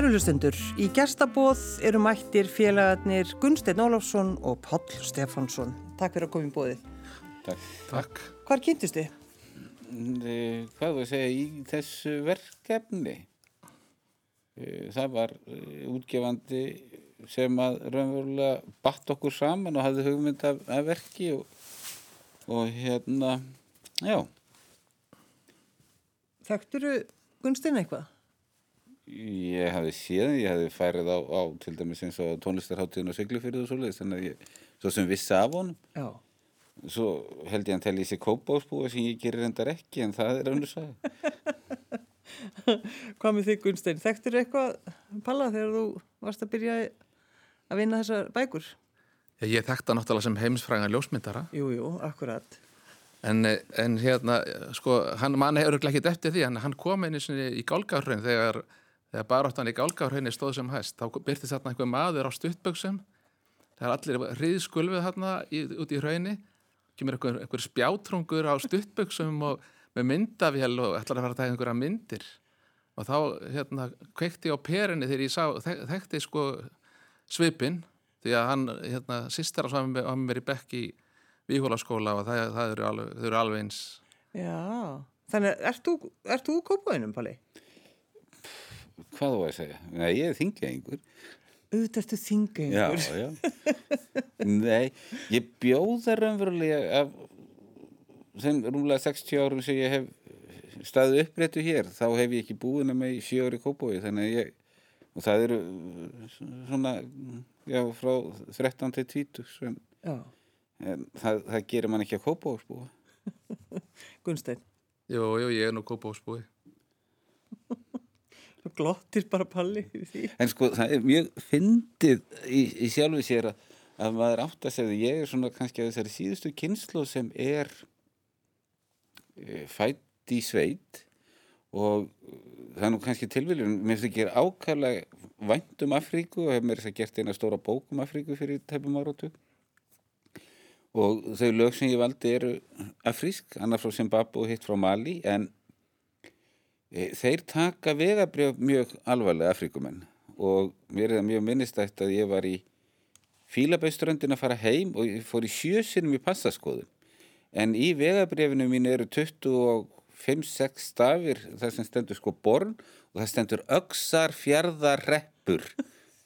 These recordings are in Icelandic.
Kærulustendur, í gestabóð eru mættir félagarnir Gunstein Ólafsson og Páll Stefánsson. Takk fyrir að koma í bóðið. Takk. Takk. Hvar kynntist þið? Eh, Hvað var að segja í þessu verkefni? Eh, Það var útgefandi sem að raunverulega batt okkur saman og hafði hugmynd af, af verki og, og hérna, já, Þekkturu Gunstein eitthvað? Ég hafði séð, ég hafði færið á, á til dæmis eins og tónlistarháttíðin og Siglufyrðu og svoleiðis, þannig að ég, svo sem vissi af honum. Já. Svo held ég að hann telli sér kópásbúa sem ég gerir endar ekki, en það er önnur sagði. Hvað með þig Gunstein? Þekkturu eitthvað, Palla, þegar þú varst að byrja að vinna þessar bækur? Já, ég þekkta náttúrulega sem heimsfræðan ljósmyndara Jú, jú, akkurat. en, en hérna, sko, hann mann hefur ekki eftir því, en hann kom einu sinni í gálgárhraun þegar, þegar baráttan í gálgárhraunni stóð sem hæst, þá byrtist þarna einhver maður á stuttböksum það er allir hriðskulfið þarna út í hraunni kemur einhver, einhver spjátrungur á stuttböksum og með myndavél og ætlar að fara að taka einhverja myndir. Og þá hérna kveikti ég á perinni þegar ég sá, þek, þekkti sko svipinn. Því að hann, hérna, sýstar á saman með, með mér í bekk í Víhólaskóla og það, það eru alveg, eru alveg eins. Já, þannig, ert þú, ert þú kópaðinum, Palli? Hvað þú að segja? Nei, ég er þingjaðingur. Auðvitað ertu þinga Já, já. Nei, ég bjóða raunverulega af þeim rúmlega 60 árum sem ég hef staðið uppréttu hér, þá hef ég ekki að með í sjö ári kópói, þannig að ég, og það eru svona, já, frá 13 til 20, sem, Já, en það, það gerir mann ekki að kópói, búa. Gunstein. Jú, jú, ég er nú kópásbúi Þú glottir bara Palli. En sko, það er mjög fyndið í, í sjálfu sér að, að maður átt að segja, ég er svona kannski að þessari síðustu kynslu sem er e, fætt í sveit og það er nú kannski tilviljun, mér finnst ekki ákvæmlega vænt um Afríku og hef mér þess að gert eina stóra bók um Afríku fyrir tæpum áratu og þau lög sem ég valdi eru afrísk, annar frá Zimbabwe og hitt frá Mali en Þeir taka vegabrjöf mjög alvarlega Afrikumenn og mér er það mjög minnistætt að ég var í Fílabæströndin að fara heim og ég fór í sjösinum í passaskoðun. En í vegabrjöfinu mín eru 25-6 stafir þar sem stendur sko born og það stendur öksar fjardar reppur.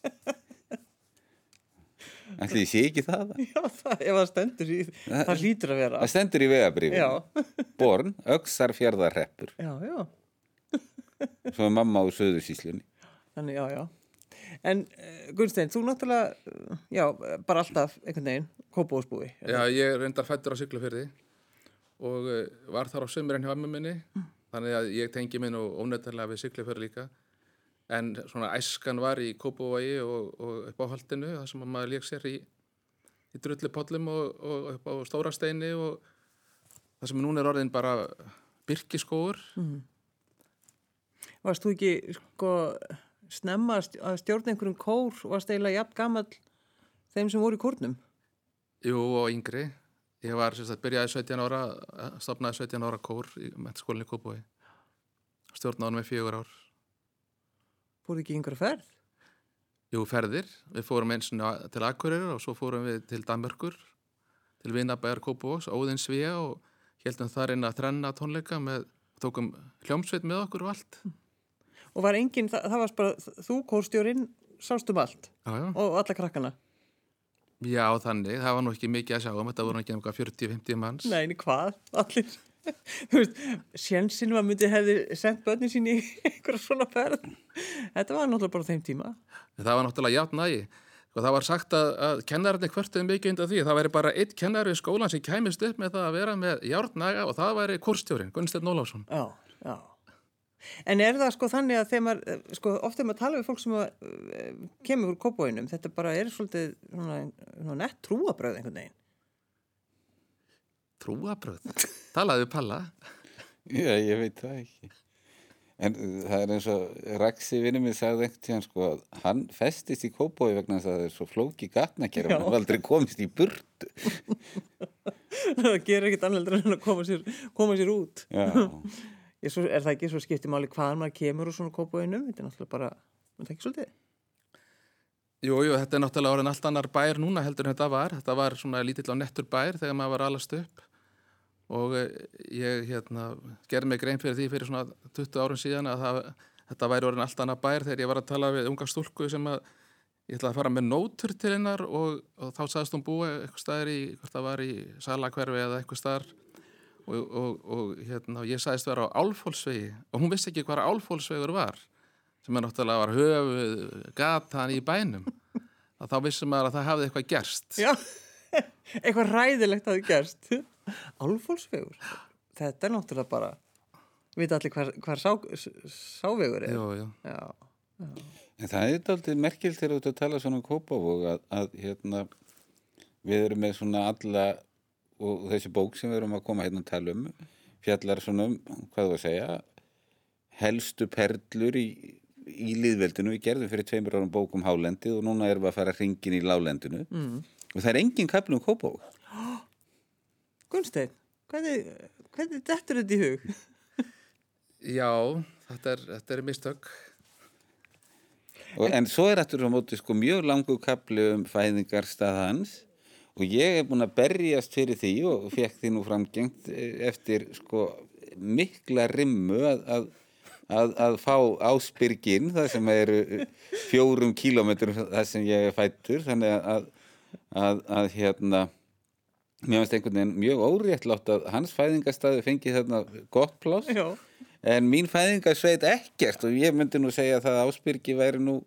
Ætli ég sé ekki það? Já, það, ef það stendur í, það hlýtur að vera. Það stendur í vegabrjöfinu. Born, öksar fjardar reppur. Já, já. Svo er mamma á söðursíslunni. Þannig, já, já. En uh, Gunstein, þú náttúrulega, uh, já, bara alltaf einhvern veginn, kópóðsbúi. Já, ég reyndar fættur á Siglufyrði og uh, var þar á sömurinn hjá amma minni þannig að ég tengi minn og ónættarlega við Siglufyrði líka en svona æskan var í Kópavogi og, og upp á holdinu þar sem maður lék sér í, í drullupollum og, og upp á Stórasteini og það sem núna er orðin bara byrkiskóur Varst þú ekki, sko, snemma að stj- að stjórna einhverjum kór og varst eiginlega jafn gamall þeim sem voru í kórnum? Jú, og yngri. Ég var, sem sagt, byrjaði 17 ára, eh, stopnaði 17 ára kór í mentaskólinni Kópavogi. Stjórnaði með fjögur ár. Fóru ekki einhverja ferð? Jú, ferðir. Við fórum eins til Akureyri og svo fórum við til Danmörkur, til Vinabæjar Kópavóks, Óðinsvíja og heldum þar inn að þrenna tónleika með, tókum hljómsveit með okkur og allt. Og var enginn, það, það var bara, þú kórstjórinn, sástum allt Já, já. og alla krakkana? Já, þannig. Það var nú ekki mikið að sjá um. Þetta voru ekki einhverja 40-50 manns. Nei, en hvað? Allir. Sjensin var myndið hefði sendt börnin sín í einhverja svona ferð. Þetta var náttúrulega bara þeim tíma. Það var náttúrulega játn nægi. Og það var sagt að, að kennararnir hvertuðu mikið undan því. Það væri bara einn kennar í skólan sem kæmist upp með það að vera með járnaga og það væri kórstjórin, Gunnsteinn Ólafsson. Já, já. En er það sko þannig að þegar maður, sko, ofta er maður að tala við fólk sem að, uh, kemur úr kópóinum, þetta bara er svolítið svona, svona nett trúabröð einhvern veginn. Trúabröð. Talaðu Palla. Já, ég veit það ekki. En uh, það er eins og Raksi vinni minn sagði ekkert tíðan sko að hann festist í kópói vegna þess að það er svo flóki gatnakerf Já. hann var aldrei komist í burtu. það gerir ekkert anneldur en að koma sér, koma sér út. Já, Ég, svo, er það ekki svo skipti máli hvaðan maður kemur úr svona kópóinum? Þetta er náttúrulega bara Það er ekki svolítið? Jú, jú, þetta er náttúrulega orðin allt annar bær núna heldur en þetta var. Þetta var svona lítill á nettur bær þegar maður var alast upp og eh, ég hérna, gerði mig grein fyrir því fyrir svona 20 árum síðan að það, þetta væri orðin allt annar bær þegar ég var að tala við unga stúlku sem að ég ætlaði að fara með nótur til hennar og, og þá sagðist hún búið eitthvað staðar í, hvort það var í salakverfi eða eitthvað staðar. Og, og, og hérna, ég sagðist vera á Álfólsvegi og hún vissi ekki hvað Álfólsvegur var sem er náttúrulega var höfuð gatan í bænum. Þá vissum maður að það hafði eitthvað gerst. Já, eitthvað ræðilegt hafi gerst. Álfólsvegur. Þetta er náttúrulega bara, við allir hvar, hvar sá, sávegur er. Jú, jú. Já, En það er aldrei merkilt þegar þú ert að tala svona um Kópavog að, að hérna, við erum með svona alla og þessi bók sem við erum að koma hérna að tala um fjallar svona um, hvað þú að segja helstu perlur í, í líðveldinu, við gerðum fyrir tveimur árum bók um hálendið og núna erum við að fara hringin í lálendinu mm. Og það er engin kaplu um Kópavog Gunnsteinn, hvernig, hvernig dettur þetta í hug? Já, þetta er, þetta er mistök. Og, en svo er á móti sko mjög langu kapli um fæðingarstað hans og ég er búin að berjast fyrir því og fekk því nú framgengt eh, eftir sko mikla rimmu að, að, að, að fá áspyrgin það sem eru fjórum kílómetrum það sem ég er fættur þannig að, að hérna mér finnst einhvern veginn mjög óréttlátt að hans fæðingarstaði fengi þarna gott pláss Já, En mín fæðingarsveit ekkert og ég myndi nú segja að það áspyrki væri nú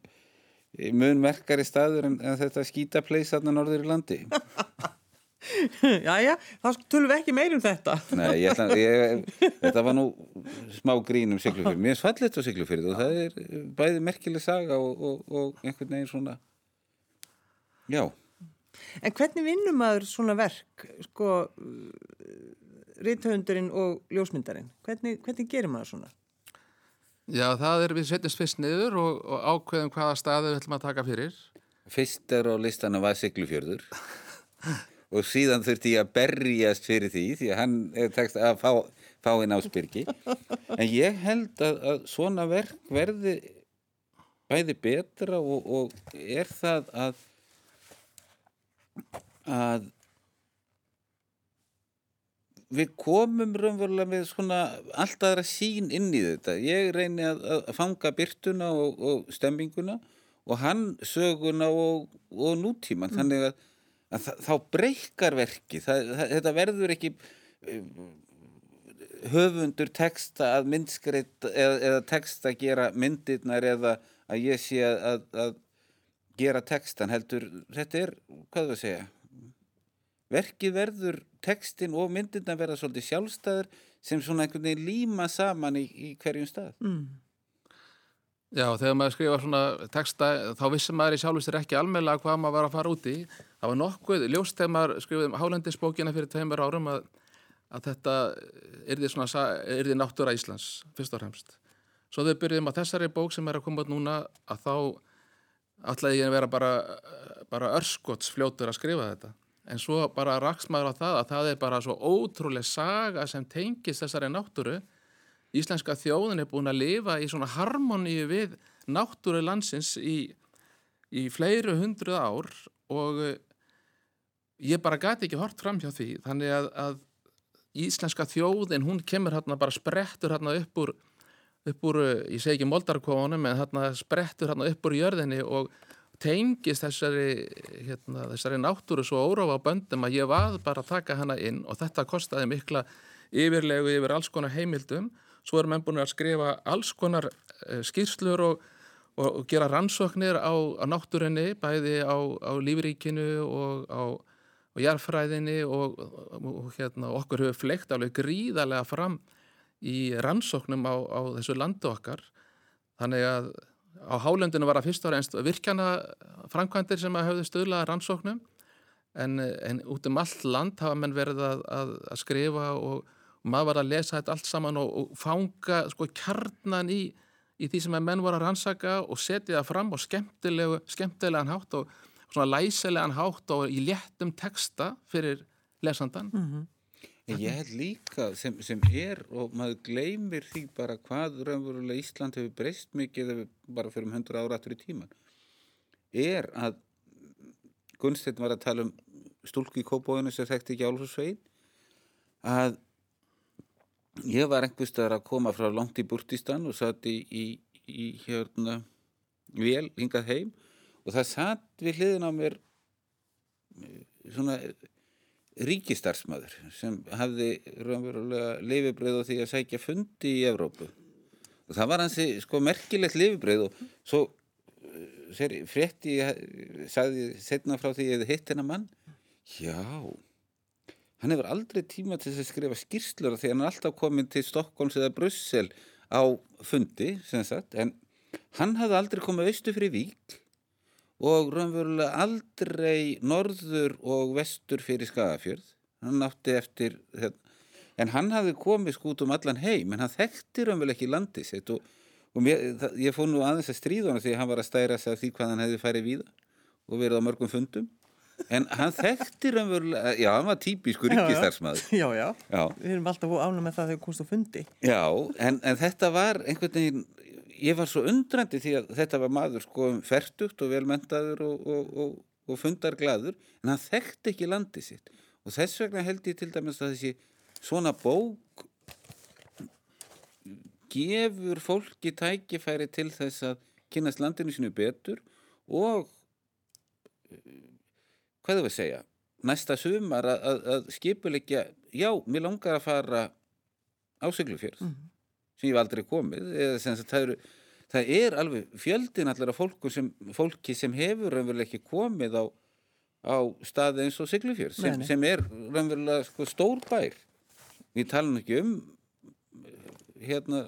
mun merkari staður en, en þetta skítapleis þarna norður í landi. já, þá tölum við ekki meir um þetta. Nei, ég ég, þetta var nú smá grín um Siglufjörð. Mér er fallet á Siglufjörð og það er bæði merkileg saga og, og, og einhvern veginn svona, já. En hvernig vinnum maður svona verk, sko, rithöfundurinn og ljósmyndarinn? Hvernig, hvernig gerir maður svona? Já, það er við setjumst fyrst niður og, og ákveðum hvaða staði við ætlum að taka fyrir. Fyrst er á listana var Siglufjörður og síðan þurfti ég að berjast fyrir því því að hann er tekst að fá, fá inn áspyrki en ég held að, að svona verk verði bæði betra og, og er það að að við komum raunverulega með svona allt aðra sín inn í þetta. Ég reyni að, að fanga byrtuna og, og stemminguna og hann söguna og, og nútíman þannig að, að þá breykar verki það, það, þetta verður ekki eh, höfundur texta að myndskreitt eða, eða texta að gera myndirnar eða að ég sé að, að, að gera textan heldur þetta er, hvað þú að segja verkið verður textin og myndirna verða svolítið sjálfstæður sem svona einhvern veginn líma saman í, í hverjum stað Já, þegar maður skrifa svona texta, þá vissi maður í sjálfu sér ekki almennlega hvað maður var að fara út í. Það var nokkuð ljóst þegar maður skrifið um Hálendisbókina fyrir tveimur árum að, að þetta yrði, svona, yrði náttúra Íslands, fyrst og fremst. Svo þau byrjuðum á þessari bók sem er að koma út núna að þá ætlaði ég að vera bara, bara örskots fljótur að skrifa þetta. En svo bara rakst maður á það að það er bara svo ótrúlega saga sem tengist þessari náttúru íslenska þjóðin er búin að lifa í svona harmoníu við náttúru landsins í, í fleiru hundruð ár og eh, ég bara gati ekki hort fram hjá því þannig að, að íslenska þjóðin hún kemur hérna bara sprettur hérna upp úr, upp úr eh, ég segi ekki moldarkofunum en hérna sprettur hérna upp úr jörðinni og tengist þessari, hérna, þessari náttúru svo órófa á böndum að ég var bara að taka hana inn og þetta kostaði mikla yfirlegu yfir alls konar heimildum. Svo erum menn búin að skrifa alls konar uh, skýrslur og, og, og gera rannsóknir á, á náttúrunni bæði á, á lífríkinu og á og jarðfræðinni og, og, og hérna, okkur hefur fleikt alveg gríðarlega fram í rannsóknum á, á þessu landu okkar. Þannig að á hálendinu var að fyrst og reynst virkjana framkvæmdir sem að höfðu stöðlaða rannsóknum. En, en út um allt land hafa menn verið að, að, að skrifa og, og maður var að lesa þetta allt saman og, og fanga sko kjarnan í, í því sem að menn voru að rannsaka og setja það fram og skemmtilegan hátt og svona læsilegan hátt og í léttum texta fyrir lesandan. Ég held líka sem, sem er og maður gleymir því bara hvað raunverulega Ísland hefur breyst mikið ef við bara fyrir um 100 ára aftur í tíman er að Gunnsteinn var að tala um stúlku í kópóinu sem þekkti ekki Álfsvein að ég var einhvers staðar að koma frá langt í Burtistan og satt í, í, í hérna vel hingað heim og það satt við hliðin á mér eh, svona ríkistarsmaður sem hafði raunverulega lifibrið á því að sækja fundi í Evrópu. Og það var hansi sko merkilegt lifibrið og svo eh, sér, frétti sagði setna frá því ég hefði hitt hennar mann. Já hann hefur aldrei tíma til að skrifa skýrslur því hann er alltaf komin til Stokkons eða Brussel á fundi sagt, en hann hafði aldrei komið austu fyrir Vík og raunverulega aldrei norður og vestur fyrir Skagafjörð. Hann átti eftir en hann hafði komið skút um allan heim en hann þekkti raunverulega ekki landið sitt. Og, og mér, það, ég fór nú aðeins að stríða hann því hann var að stæra sig af því hvað hann hefði farið víða og verið á mörgum fundum. En hann þekkti raunverulega já, hann var típisku ríkistarsmaður Já, já, Já. við erum alltaf ánum með það þegar komst á fundi. Já, en, en þetta var einhvern veginn, ég var svo undrandi því að þetta var maður sko ferdugt og velmentaður og, og, og, og fundarglaður, en hann þekkti ekki landið sitt. Og þess vegna held ég til dæmis að þessi svona bók gefur fólki tækifæri til þess að kynast landinu sinu betur og eh, hvað þau að segja næsta sumar að, að, að skipuleikja já, mér langar að fara á Siglufjörð sem ég hef aldrei komið eða sem sagt, það, eru, það er alveg fjöldin allar af fólku sem, fólki sem hefur raunverulega ekki komið á, á staði eins og Siglufjörð sem, sem er raunverulega sko, stór bær. Við talum ekki um hérna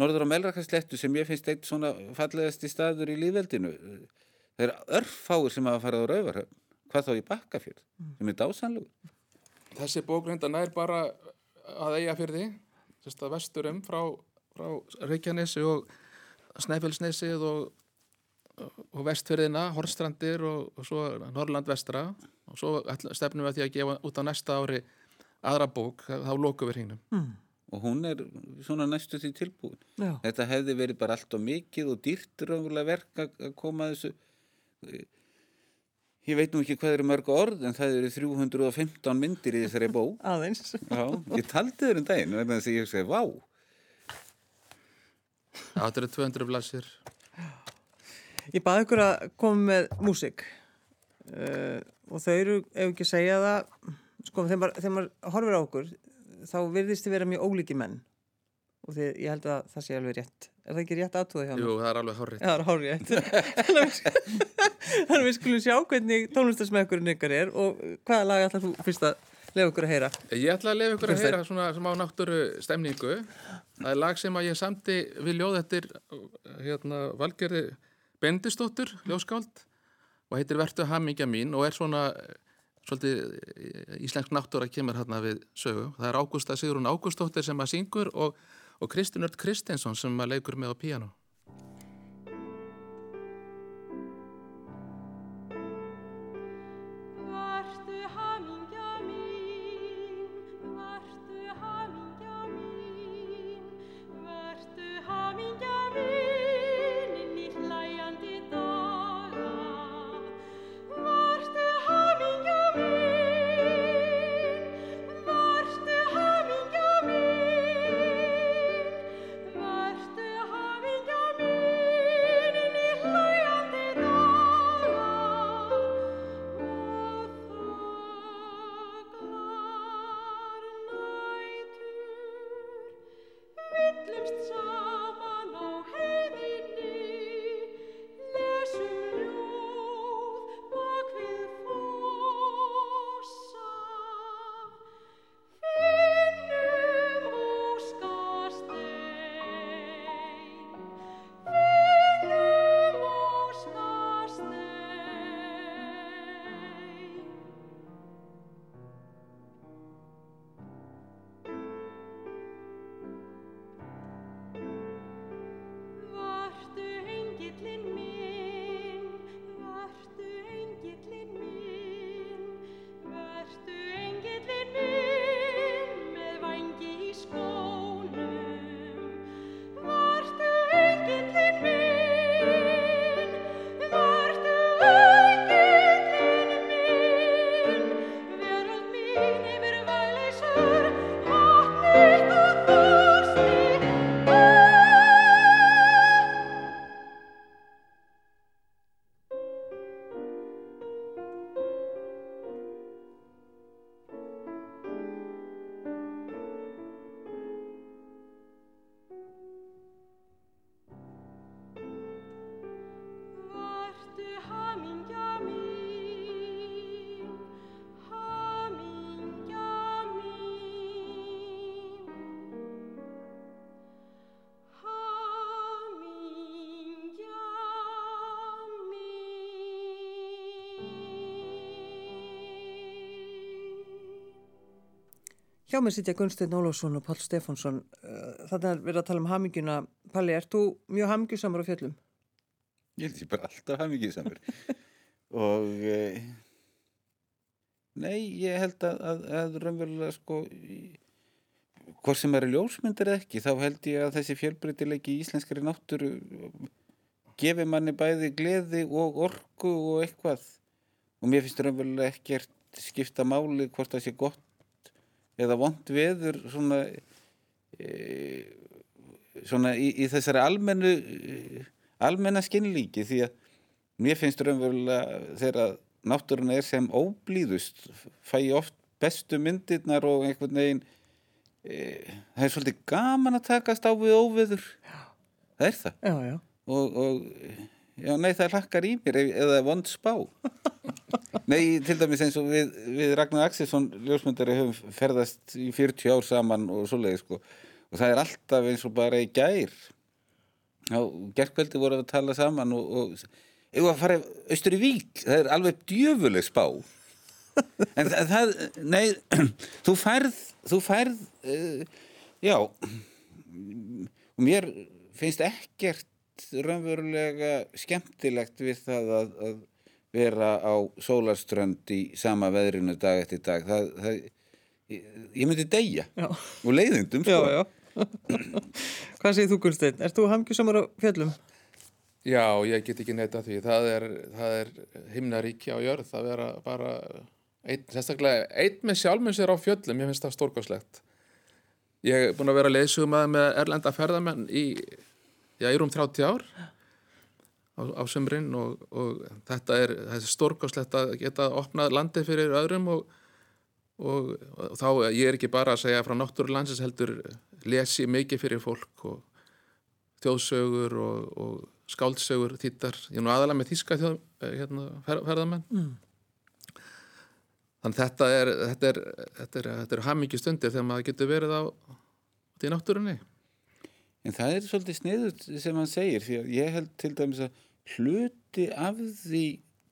norður á Melrakaslettu sem ég finnst eitt svona fallegasti staður í líðveldinu það er örfáir sem hafa farið á Rauvarhöfn hvað þá í Bakkafjörð sem er dásanlegur Þessi bók reynda nær bara að eiga fyrir því, sérst að vesturum frá, frá Reykjanesi og Snæfellsnesið og, og vestfyrðina, Horstrandir og, og svo Norrland vestra og svo stefnum við að því að gefa út á næsta ári aðra bók, þá lokum við hringnum. og hún er svona næstu því tilbúin Já. þetta hefði verið bara allt og mikið og dýrt raunverulega verk að að koma að þessu ég veit nú ekki hvað eru mörg orð en það eru 315 myndir í þessari bók Aðeins. Já, ég taldi þér um daginn vegna þess að ég segi, vá Það eru 200 blasir. Ég baði ykkur að koma með músík uh, og þau eru, ef ekki að segja það, sko þegar maður, þegar maður horfir á okkur, þá virðist þið vera mjög ólíki menn og því ég held að það sé alveg rétt. Er það ekki rétt aðtúða hjá mér? Jú, það er alveg. Já, það er hárið Þannig að við skulum sjá hvernig tónlistasmekkurinn ykkar er og hvaða lag ætlar þú fyrst að lefa okkur að heyra? Ég ætla að lefa ykkur að heyra svona sem á náttúru stemningu. Það er lag sem að ég samti við ljóð eftir hérna, Valgerði Bendistóttur, ljóskáld og heitir Vertu hamingja mín og er svona eh, svolítið eh, íslensk náttúra kemur hérna við sögu. Það er Ágústa Sigrun Ágústóttir sem að syngur og, og Kristinn Ört Kristinsson sem að leikur með á píano. Hjá mér sitja Gunsteinn Ólafsson og Pál Stefánsson. Uh, Þannig er verið að tala um hamingjuna. Palli, ert þú mjög hamingjusamur á fjöllum? Ég ég bara alltaf hafa mikið samur. og e, nei, ég held að, að, að raunverulega sko hvort sem eru ljósmyndir eða ekki, þá held ég að þessi fjölbreytileiki í íslenskari náttúru gefi manni bæði gleði og orku og eitthvað og mér finnst raunverulega ekkert skipta máli hvort það sé gott eða vond veður svona e, svona í, í þessari almennu e, almenna skinnlíki því að mér finnst raunverulega þegar náttúruna er sem óblíðust fæ ég oft bestu myndirnar og einhvern veginn e, það er svolítið gaman að takast á við óveður. Það er það. Já, já. og, og já, nei, það hlakkar í mér eða vond spá. Nei, til dæmis eins og við, við Ragnar Axelsson ljósmyndari höfum ferðast í 40 ár saman og svoleiði sko. Og það er alltaf eins og bara í gær. Já, gerkveldi voru að tala saman og, og ef að fara austur í vík, það er alveg djöfuleg spá. En það, nei, þú færð þú færð uh, já mér finnst ekkert raunverulega skemmtilegt við það að, að vera á sólarströnd í sama veðrinu dag eftir dag það, það, ég, ég myndi deyja Já. og leiðindum sko. Já, já. Hvað segir þú, Gunsteinn? Ert þú hamingjusamur á fjöllum? Já, ég get ekki neyta því. Það er, það er himnaríki á jörð að vera bara einn, með sjálfum sér á fjöllum, ég finnst það stórkoslegt. Ég er búin að vera leysugum að með erlenda ferðamenn í, já, í rúm 30 ár á, á sömrin og, og þetta er, er stórkoslegt að geta opnað landið fyrir öðrum og, og, og þá, ég er ekki bara að segja frá náttúrulandsins heldur lesi mikið fyrir fólk og þjóðsögur og, og skáldsögur þýttar, ég er nú aðalega með þýska þjóð, eh, hérna, fer, ferðamenn. Mm. þannig þetta er þetta er, er, þetta er hamingi stundir þegar maður getur verið á í náttúrunni En það er svolítið sniðut sem hann segir því að ég held til dæmis að hluti af því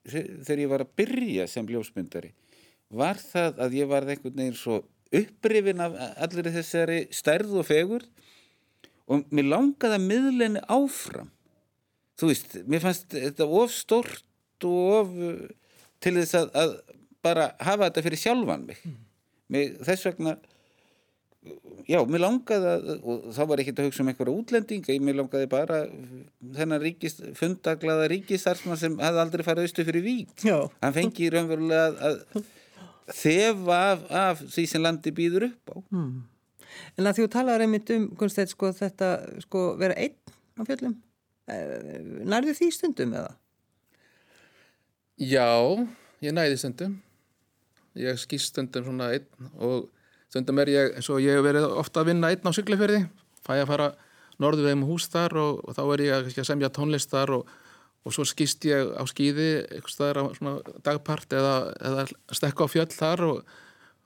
þe- þegar ég var að byrja sem ljósmyndari var það að ég var einhvern veginn svo upprifin af allir þessari stærð og fegur og mér langaði að miðlenni áfram. Þú veist, mér fannst þetta of stort og of uh, til þess að, að bara hafa þetta fyrir sjálfan mig. Mér, þess vegna já, mér langaði að, og þá var ekkert að hugsa um einhverja útlendinga, ég mér langaði bara þennan ríkis, fundaglaða ríkisarsmann sem hafði aldrei farið austu fyrir vík. Já. Hann fengi raunverulega að, að þefa af, af því sem landi býður upp á. En að því þú talaður einmitt um, Gunsteinn, sko, þetta, sko, vera einn á fjöllum. Eh, Nærðu því stundum eða? Já, ég næði stundum ég skýst stundum svona einn og stundum er ég, eins og ég hef verið ofta að vinna einn á Siglufjörði fæ að fara norðu vegum hús þar og, og þá er ég að, semja tónlistar og, og svo skýst ég á skýði eitthvað staðar á dagpart eða, eða stekka á fjöll þar og,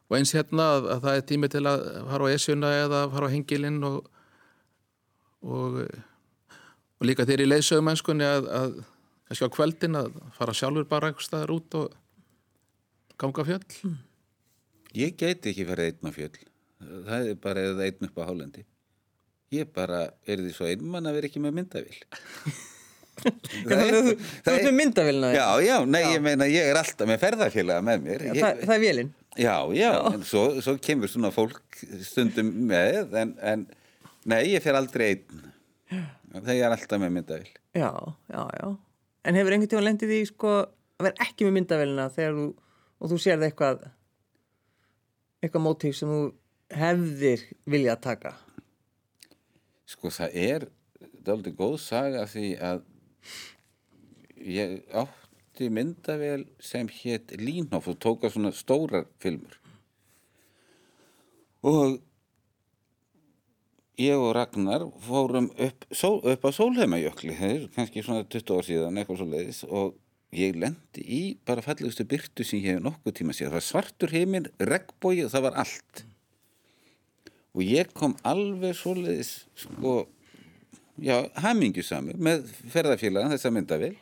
og eins hérna að, að það er tími til að fara á Esjuna eða fara á Hengilinn og og líka þeir í leiðsögumennskunni að, að kannski á kveldin að fara sjálfur bara eitthvað staðar út og ganga fjöll Ég geti ekki farið einn á fjöll. Það er bara eða einn upp á hálendi. Ég bara er því svo einmann að vera ekki með myndavill. Þú þú ert með myndavélina. Já, já, nei, ég meina, ég er alltaf með ferðarfélaga með mér. Ég, Það, það er vélinn. Já, já, en svo, svo kemur svona fólk stundum með, en, en nei, ég fer aldrei einn. Það ég er alltaf með myndavill. Já, já, já. En hefur einhvern tíma lendið í, sko, að vera ekki með myndavélina þegar þú, og þú sérð eitthvað, eitthvað mótíf sem þú hefðir vilja að taka? Sko, það er dálítið góð saga því að ég átti myndavél sem hétt Línhoff og tóka svona stórar filmur. Og ég og Ragnar fórum upp, sól, upp á Sólheimajökli, það er kannski svona 20 ár síðan, eitthvað svo leiðis og ég lendi í bara fallegustu byrtu sem ég hef nokkuð tíma síðan. Það var svartur heiminn, regnbói og það var allt. Og ég kom alveg svo leiðis, sko, já, hamingjusamur með ferðarfélagan þessa myndavél.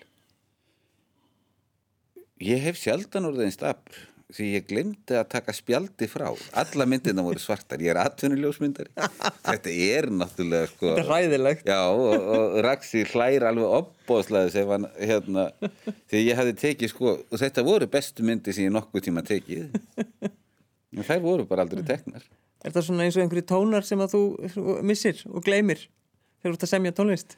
Ég hef sjaldan orðið einn stapur því ég glemdi að taka spjaldi frá alla myndina voru svartar, ég er atvinnuljósmyndari þetta er náttúrulega sko, Þetta er ræðilegt. já, og, og Raksi hlær alveg opbóðslega sem hann, hérna, því ég hafði tekið sko, og þetta voru bestu myndi sem ég nokkuð tíma tekið en þær voru bara aldrei teknar Er það svona eins og einhverju tónar sem að þú missir og gleymir þegar þú ert að semja tónlist?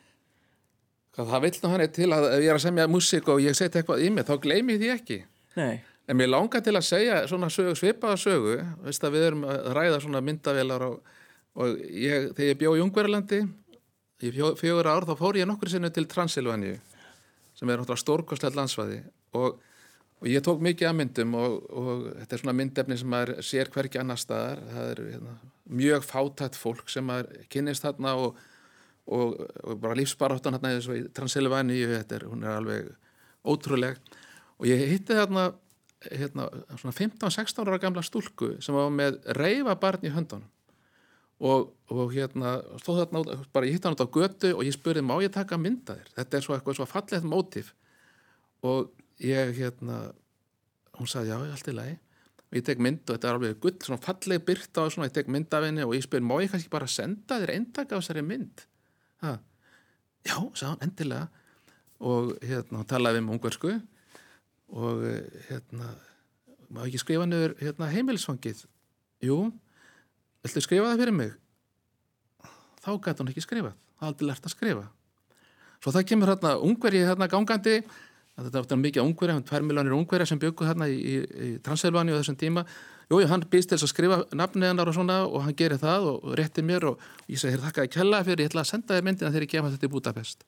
Hvað, Það vill nú hann til að ef ég er að semja músík og ég setja eitthvað í mig, þá gleymi ég því ekki. Nei. En mér langar til að segja svona sögu, svipaða sögu, veist að við erum að ræða svona myndavélar og, og ég, þegar ég bjó í Ungverjalandi í fjögur ár þá fór ég nokkur sinni til Transilvaníu sem er náttúrulega stórkostlegt landsvæði. Og, og ég tók mikið af myndum og, og þetta er svona myndefni sem maður sér hverki annar staðar, það er hérna, mjög fátætt fólk sem maður kynnist þarna og, bara lífsbaráttan hérna í þessu Transilvaníu, þetta er, hún er alveg ótrúleg. Og ég hitti þarna hérna, svona 15-16 ára gamla stúlku sem var með reyfa barn í höndunum. Og, og hérna stóð þarna, út- bara ég hitt hann út á götu og ég spurði má ég taka mynda þér? Þetta er svo eitthvað svo fallegt mótif. Og ég hérna hún sagði já, allt í lagi. Og ég tek mynd og þetta er alveg gull svona falleg byrta og svona, ég tek mynd af henni og ég spurði má ég kannski bara senda þér eintak af þessari mynd? Ha. já, hann endilega. Og hérna, hann talaði um ungversku og eh, hérna má ekki skrifa niður hérna, heimilisfangið? Jú, viltu skrifa það fyrir mig? Þá gæti hún ekki skrifað. Það er aldrei lært að skrifa. Svo það kemur hérna ungverji hérna gangandi. Að þetta var mikið ungverja, hann tvær miljonir ungverja sem byggu hérna í, í, í Transilvani á þessum tíma. Jú, jú, hann býst til að skrifa nafnið hennar og svona og hann gerir það og, og réttir mér og ég segi, þakka að kella fyrir, ég ætla að senda þér myndina þegar ég kemur þetta í Budapest.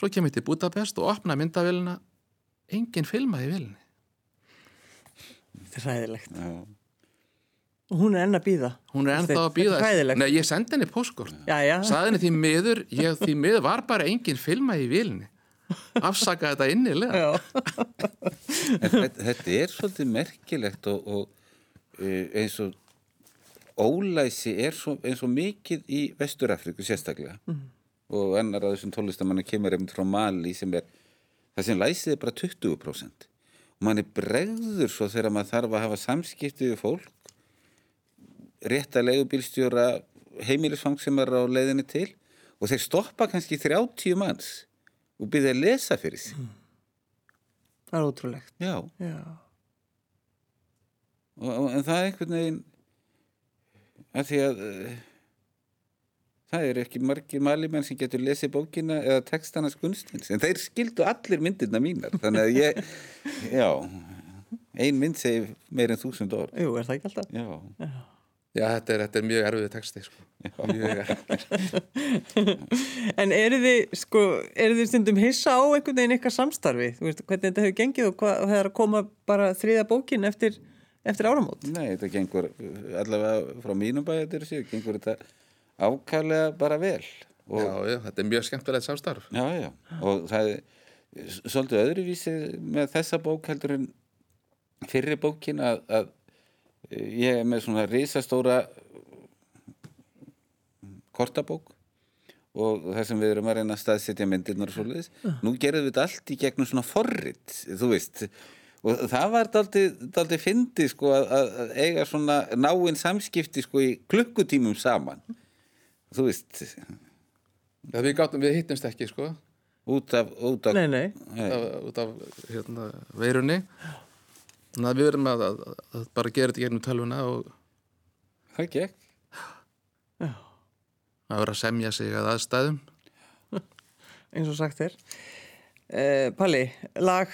Svo kem ég til Budapest og opna myndavélina engin filmaði í vélinni Þetta er ræðilegt. já. Og hún er enn að býða. hún er ennþá að býða er. Nei, ég sendi henni póskort Já, já. saði henni því miður, ég, því miður var bara engin filmaði í vélinni afsaka þetta innilega Já. En þetta, þetta er svolítið merkilegt og, og eh, eins og ólæsi er svo, eins og mikið í Vesturafriku sérstaklega og annar af þessum tónlistamanna kemur einmitt frá Mali sem er það sem læsið er bara 20% og mann er bregður svo þegar maður þarf að hafa samskipti við fólk rétta leigubílstjóra heimilisfang sem er á leiðinni til og þeir stoppa kannski 30 manns og byrja að lesa fyrir sig Það er ótrúlegt. já Já. og, en það er einhvern veginn að því að uh, það eru ekki margir malimenn sem getur lesið bókina eða textana skunstins en þeir skildu allir myndirna mínar þannig að ég, já ein mynd segir meir en þúsund orð Jú, er það ekki alltaf? já, Já, þetta er, þetta er mjög erfiðu texti sko. mjög En eru þið, sko, eru þið stundum hissa á einhvern veginn eitthvað samstarfi? Þú veist, hvernig þetta hefur gengið og hvað er að koma bara þriða bókin eftir, eftir áramót? nei, þetta gengur allavega frá mínum bæjatir sér gengur þetta ákærlega bara vel og, Já, já, þetta er mjög skemmtilegt samstarf. Já, já, og það er svolítið öðruvísi með þessa bók heldur en fyrri bókin að, að ég er með svona risastóra kortabók og það sem við erum að reyna að staðsetja myndirnar og svoleiðis. Nú gerðum við þetta allt í gegnum svona forrit, þú veist og það var daldið fyndið sko að, að að eiga svona náinn samskipti sko í klukkutímum saman þú veist Já, við, gátum, við hittumst ekki sko, út af, út af Nei, nei. Nei. af, út af hérna, veirunni þannig að við erum að, að, að bara gera þetta gegnum tölvuna og það gekk að vera að semja sig að aðstæðum eins og sagt er. Uh, Palli, lag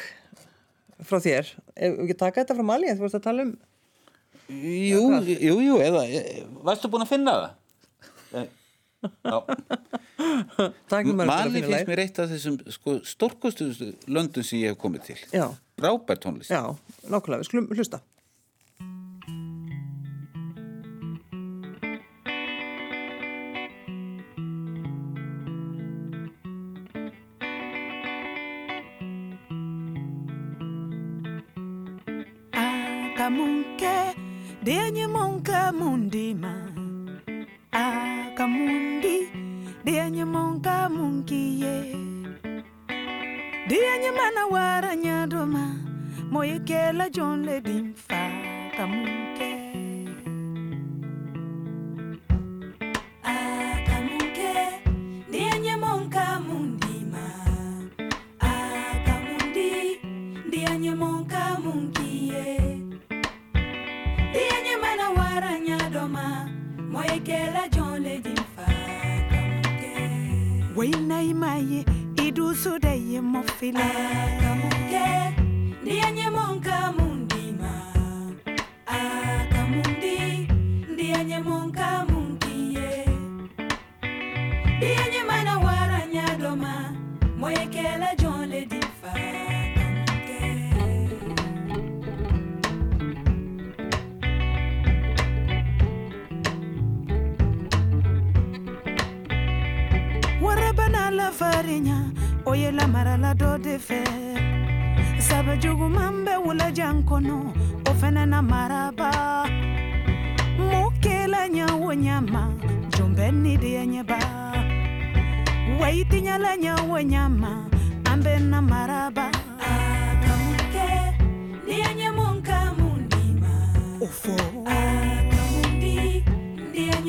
frá þér. Ef við ekki taka þetta frá Mali, þú veist að tala um... Jú, jú, jú, eða eh, Varstu búin að finna það? Eh, Já, Takkum bara til að Mali finnst mér eitt af þessum sko, stórkostustu löndum sem ég hef komið til. Já, Rábær tónlist. Já, nákvæmlega, við skulum hlusta.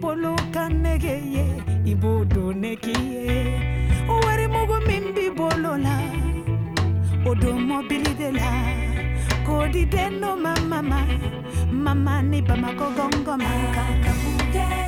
boloka ndenge ye ibodoneki ye. Owari moko mimbi bolola odomobilidela kodideno mamama mama mama ni bamakogongoma kakamuke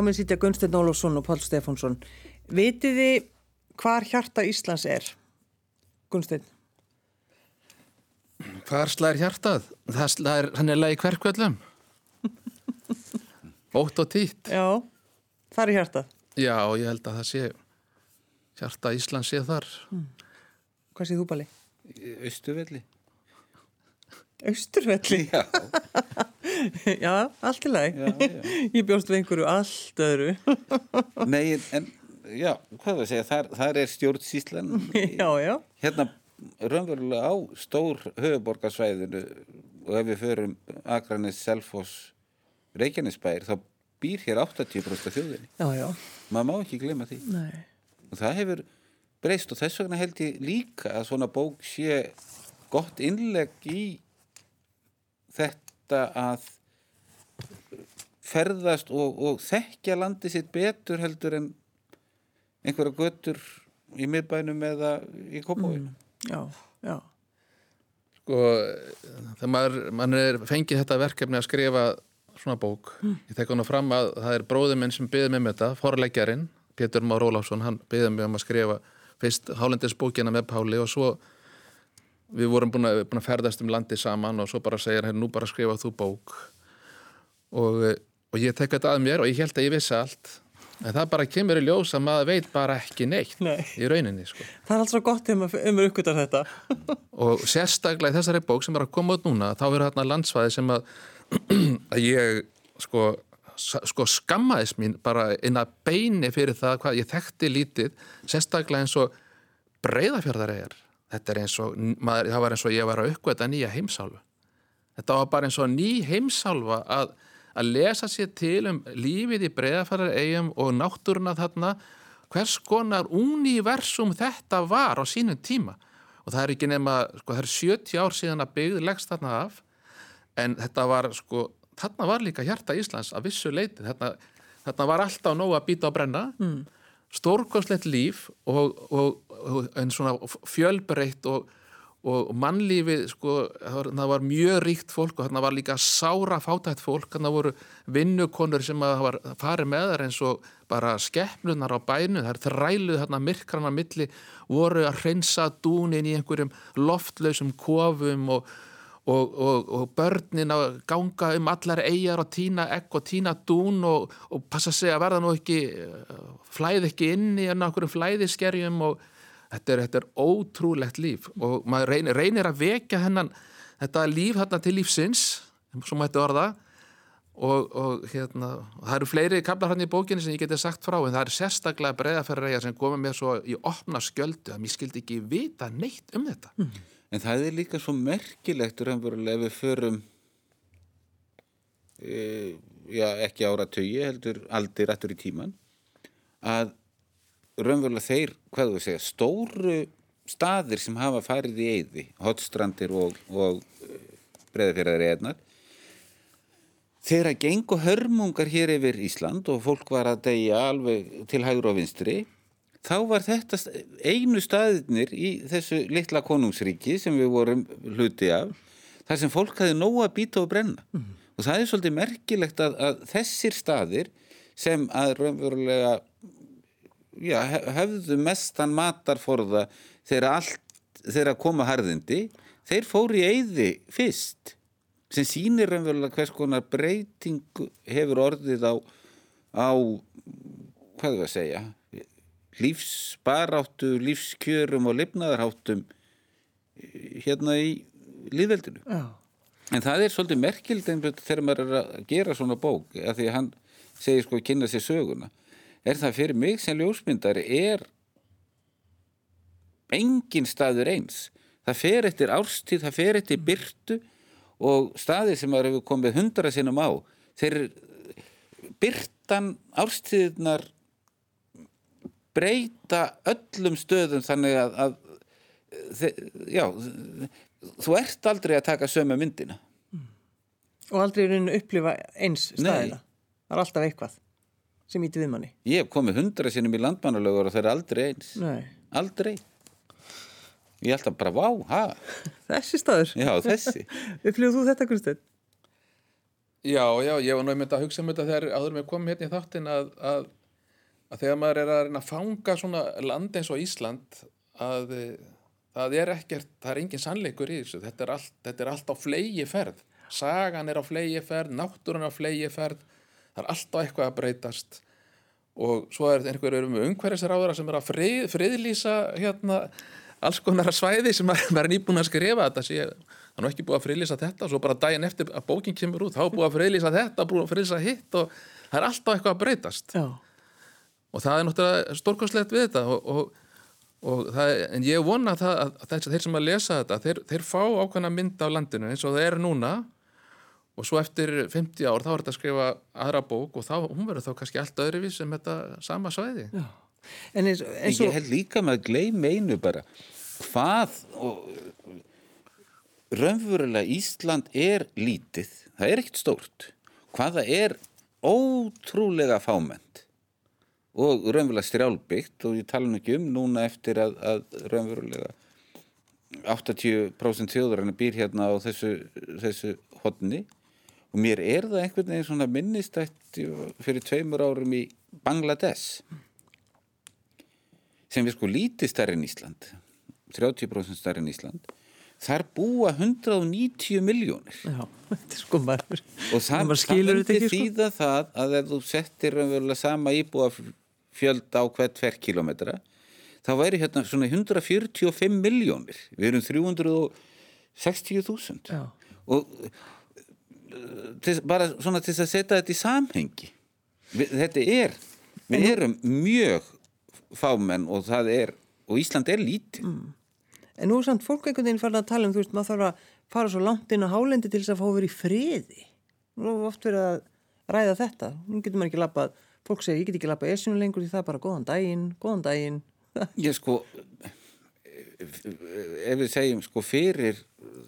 Hjá minn sitja Gunsteinn Ólafsson og Pál Stefánsson. Vitið þið hvar hjarta Íslands er? Gunsteinn. Hvar slær hjartað? Það slær hannilega í hverkvöllum. Ótt og títt. Já, þar er hjartað. Já, ég held að það sé hjarta Ísland sé þar. Hvað séð þú, Bali? Austuvelli. Austurvelli. Já, Já, allt í já. Ég bjóst við einhverju allt öðru. Nei, en, já, hvað var að segja, þar, þar er stjórnsýslan. já, já. Hérna, raunverulega á stór höfuborgarsvæðinu og ef við förum Akranes, Selfoss, Reykjanesbær, þá býr hér 80% af þjóðinni. Já, já. Maður má ekki glemma því. Nei. Og það hefur breyst og þess vegna held ég líka að svona bók sé gott innlegg í þetta að ferðast og, og þekkja landi sitt betur heldur en einhverja götur í miðbænum eða í kópavóinu. Já, já. Sko, þegar maður, maður er fengið þetta verkefni að skrifa svona bók, ég tek hana fram að það er bróður minn sem byggði með þetta, forleggjarinn, Pétur Már Ólafsson, hann byggði mig um að skrifa fyrst Hálendisbókina með Páli og svo við vorum búin að, búin að ferðast um landi saman og svo bara segir hann, nú bara skrifa þú bók og, og ég tek þetta að mér og ég held að ég vissi allt en það bara kemur í ljós að maður veit bara ekki neitt Nei. í rauninni, sko. Það er alls svo gott þegar maður um uppgötar þetta. og sérstaklega í þessari bók sem er að koma út núna þá er þarna landsvæði sem að, að ég sko, sko skammaðis mín bara inn að beini fyrir það hvað ég þekkti lítið sérstaklega eins og breyðafjörðaregar þetta er eins og, maður, það var eins og ég var að uppgöta nýja heimsálfu þetta var bara eins og ný heimsálfa að, að lesa sér til um lífið í breyðafjörðaregjum og náttúruna þarna. Hvers konar universum þetta var á sínum tíma? Og það er ekki nema, sko það er 70 ár síðan að byggð leggst þarna af. En þetta var sko, þarna var líka hjarta Íslands að vissu leiti, þarna, þarna var alltaf nóg að býta á brenna. Mm. Stórkoslegt líf og, og, og en svona fjölbreytt og, og mannlífið sko, það var, mjög ríkt fólk og þarna var líka sára fátætt fólk, þarna voru vinnukonur sem að var farið með þar eins og bara skeppnunar á bænu, það er þræluð þarna myrkrana milli, voru að hreinsa dúnin í einhverjum loftlausum kofum og, og, og, og börnin að ganga um allar eigjar og tína egg og tína dún og, og passa sig að verða nú ekki eh, flæði ekki inn í einhverjum flæðiskerjum og þetta er, þetta er ótrúlegt líf. Og maður reynir, reynir að vekja hennan þetta líf þarna til lífsins svo mætti orða og, og hérna, það eru fleiri kaplar hann í bókinni sem ég geti sagt frá en það er sérstaklega breyðaferðareyja sem komið mér svo í opna skjöldu að mér skildi ekki vita neitt um þetta En það er líka svo merkilegt ef við förum e, já, ekki ára tögi heldur aldir aftur í tíman að raunverulega þeir, hvað þú segja, stóru staðir sem hafa farið í eyði, hotstrandir og, og breðafjörðar eðnar þegar að gengu hörmungar hér yfir Ísland og fólk var að deyja alveg til hægur og vinstri þá var þetta einu staðirnir í þessu litla konungsríki sem við vorum hluti af þar sem fólk hafði nóg að býta og brenna. Og það er svolítið merkilegt að, að þessir staðir sem að raunverulega já, hefðu mestan matarforða þegar allt þegar koma harðindi þeir fóru í eyði fyrst sem sýnir raunverulega hvers konar breyting hefur orðið á, á hvað er að segja lífsbaráttu, lífskjörum og lifnaðarháttum hérna í líðveldinu. Já. En það er svolítið merkild einmitt þegar maður er að gera svona bók, af því að hann segir sko að kynna sér söguna. Er það fyrir mig sem ljósmyndari er engin staður eins. Það fer eftir árstíð, það fer eftir byrtu og staðir sem maður hefur komið hundra sinnum á. Þeir byrtan árstíðnar breyta öllum stöðum þannig að, að já, þú ert aldrei að taka sömu myndina. Og aldrei í rauninu upplifa eins Nei. staðina. Það er alltaf eitthvað sem íti við manni. Ég hef komið hundra sinnum í landmannalögur og það er aldrei eins. Nei. Aldrei. Ég held að bara, vá, ha, Þessi staður. já, þessi. Upplifðu þú þetta, Gunnsteinn? Já, já, ég var nú einmitt að hugsa um þetta þegar áður með komum hérna í þáttin að, að, að þegar maður er að reyna að fanga svona land eins og Ísland að eh, það er ekkert, það er engin sannleikur í þessu, þetta er allt, þetta er allt á flegi ferð, sagan er á flegi ferð, náttúran er á flegi ferð, það er alltaf eitthvað að breytast. Og svo er einhverjur um umhverfisráðara sem er að frið, friðlýsa hérna alls konar svæði sem maður er nýbúin að skrifa þetta sé, það er ekki búið að friðlýsa þetta og svo bara daginn eftir að bókin kemur út þá er búið að friðlýsa þetta, búið að friðlýsa hitt og það er alltaf eitthvað að breytast. Já, og það er náttúrulega stórkostlegt við þetta og, og, og það, er- en ég vona það að, að þess, þeir sem að lesa þetta þeir, þeir fá ákveðna mynd af landinu eins og það er núna. Og svo eftir 50 ár þá er þetta að skrifa aðra bók og þá, hún verður þá kannski allt öðruvís sem þetta sama svæði. Já. En eins, eins Ég og, held líka með að gleyma einu bara. Hvað og, raunverulega Ísland er lítið, það er ekkert stórt. Hvað það er ótrúlega fámennt og raunverulega strjálbyggt og ég tala nú ekki um núna eftir að, að raunverulega 80% þjóðurinn býr hérna á þessu, þessu hodni og mér er það einhvern veginn svona minnistætt fyrir tveimur árum í Bangladesh sem er sko lítið stærri en Ísland 30% stærri en Ísland. Þar búa 190 miljónir já, þetta er sko maður og það, það myndi ekki, sko. þýða það að ef þú settir raunverulega sama íbúa fjöld á hvert tver kilometra þá væri hérna svona 145 miljónir við erum 360.000 Já. og uh, til, bara svona til að setja þetta í samhengi við, þetta er við erum mjög fámenn og það er og Ísland er lítið En nú er samt fólk einhvern veginn farin að tala um, þú veist, maður þarf að fara svo langt inn á hálendi til þess að fá vera í friði. Nú er oft verið að ræða þetta. Nú getur maður ekki lappað, fólk segir, ég get ekki lappað esinu lengur því það er bara góðan daginn, góðan daginn. ég sko ef við segjum sko fyrir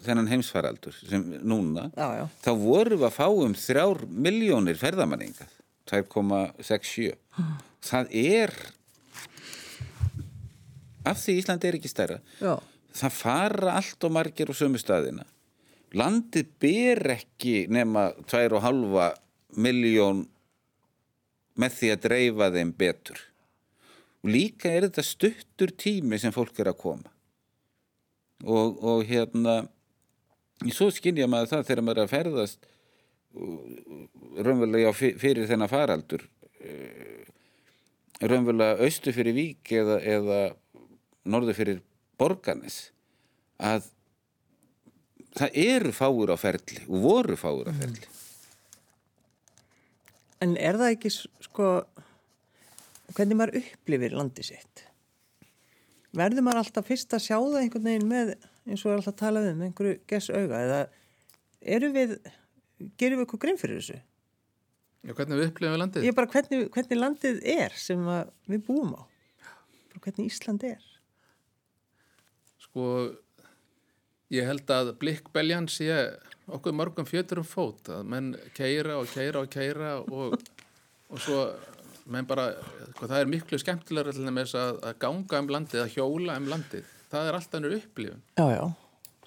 þennan heimsfaraldur sem núna Já, já. þá vorum við að fá um þrjár miljónir ferðamanningað 2,67 það er af því Ísland er ekki stærra Já, það fara allt og margir á sömu staðina landið ber ekki nema 2,5 miljón með því að dreifa þeim betur. Og líka er þetta stuttur tími sem fólk er að koma. Og, og hérna svo skynja maður það þegar maður er að ferðast raunverulega fyrir þennan faraldur uh, raunverulega austu fyrir vík eða, eða norður fyrir borganes að það eru fáur á ferli og voru fáur á ferli en er það ekki sko, hvernig maður upplifir landið sitt? Verður maður alltaf fyrst að sjá það einhvern veginn með, eins og er alltaf talað um, einhverju gess auga, eða eru við, gerum við eitthvað grein fyrir þessu? Já, hvernig við upplifum við landið? Ég bara hvernig, hvernig landið er sem við búum á. Bara hvernig Ísland er. Sko, ég held að blikkbeljan sé okkur mörgum fjötur um fót, að menn keira og keira og keira og, og svo menn bara, sko, það er miklu skemmtilega til þess að, að ganga um landið, að hjóla um landið. Það er alltaf ennur upplifun. Já, já.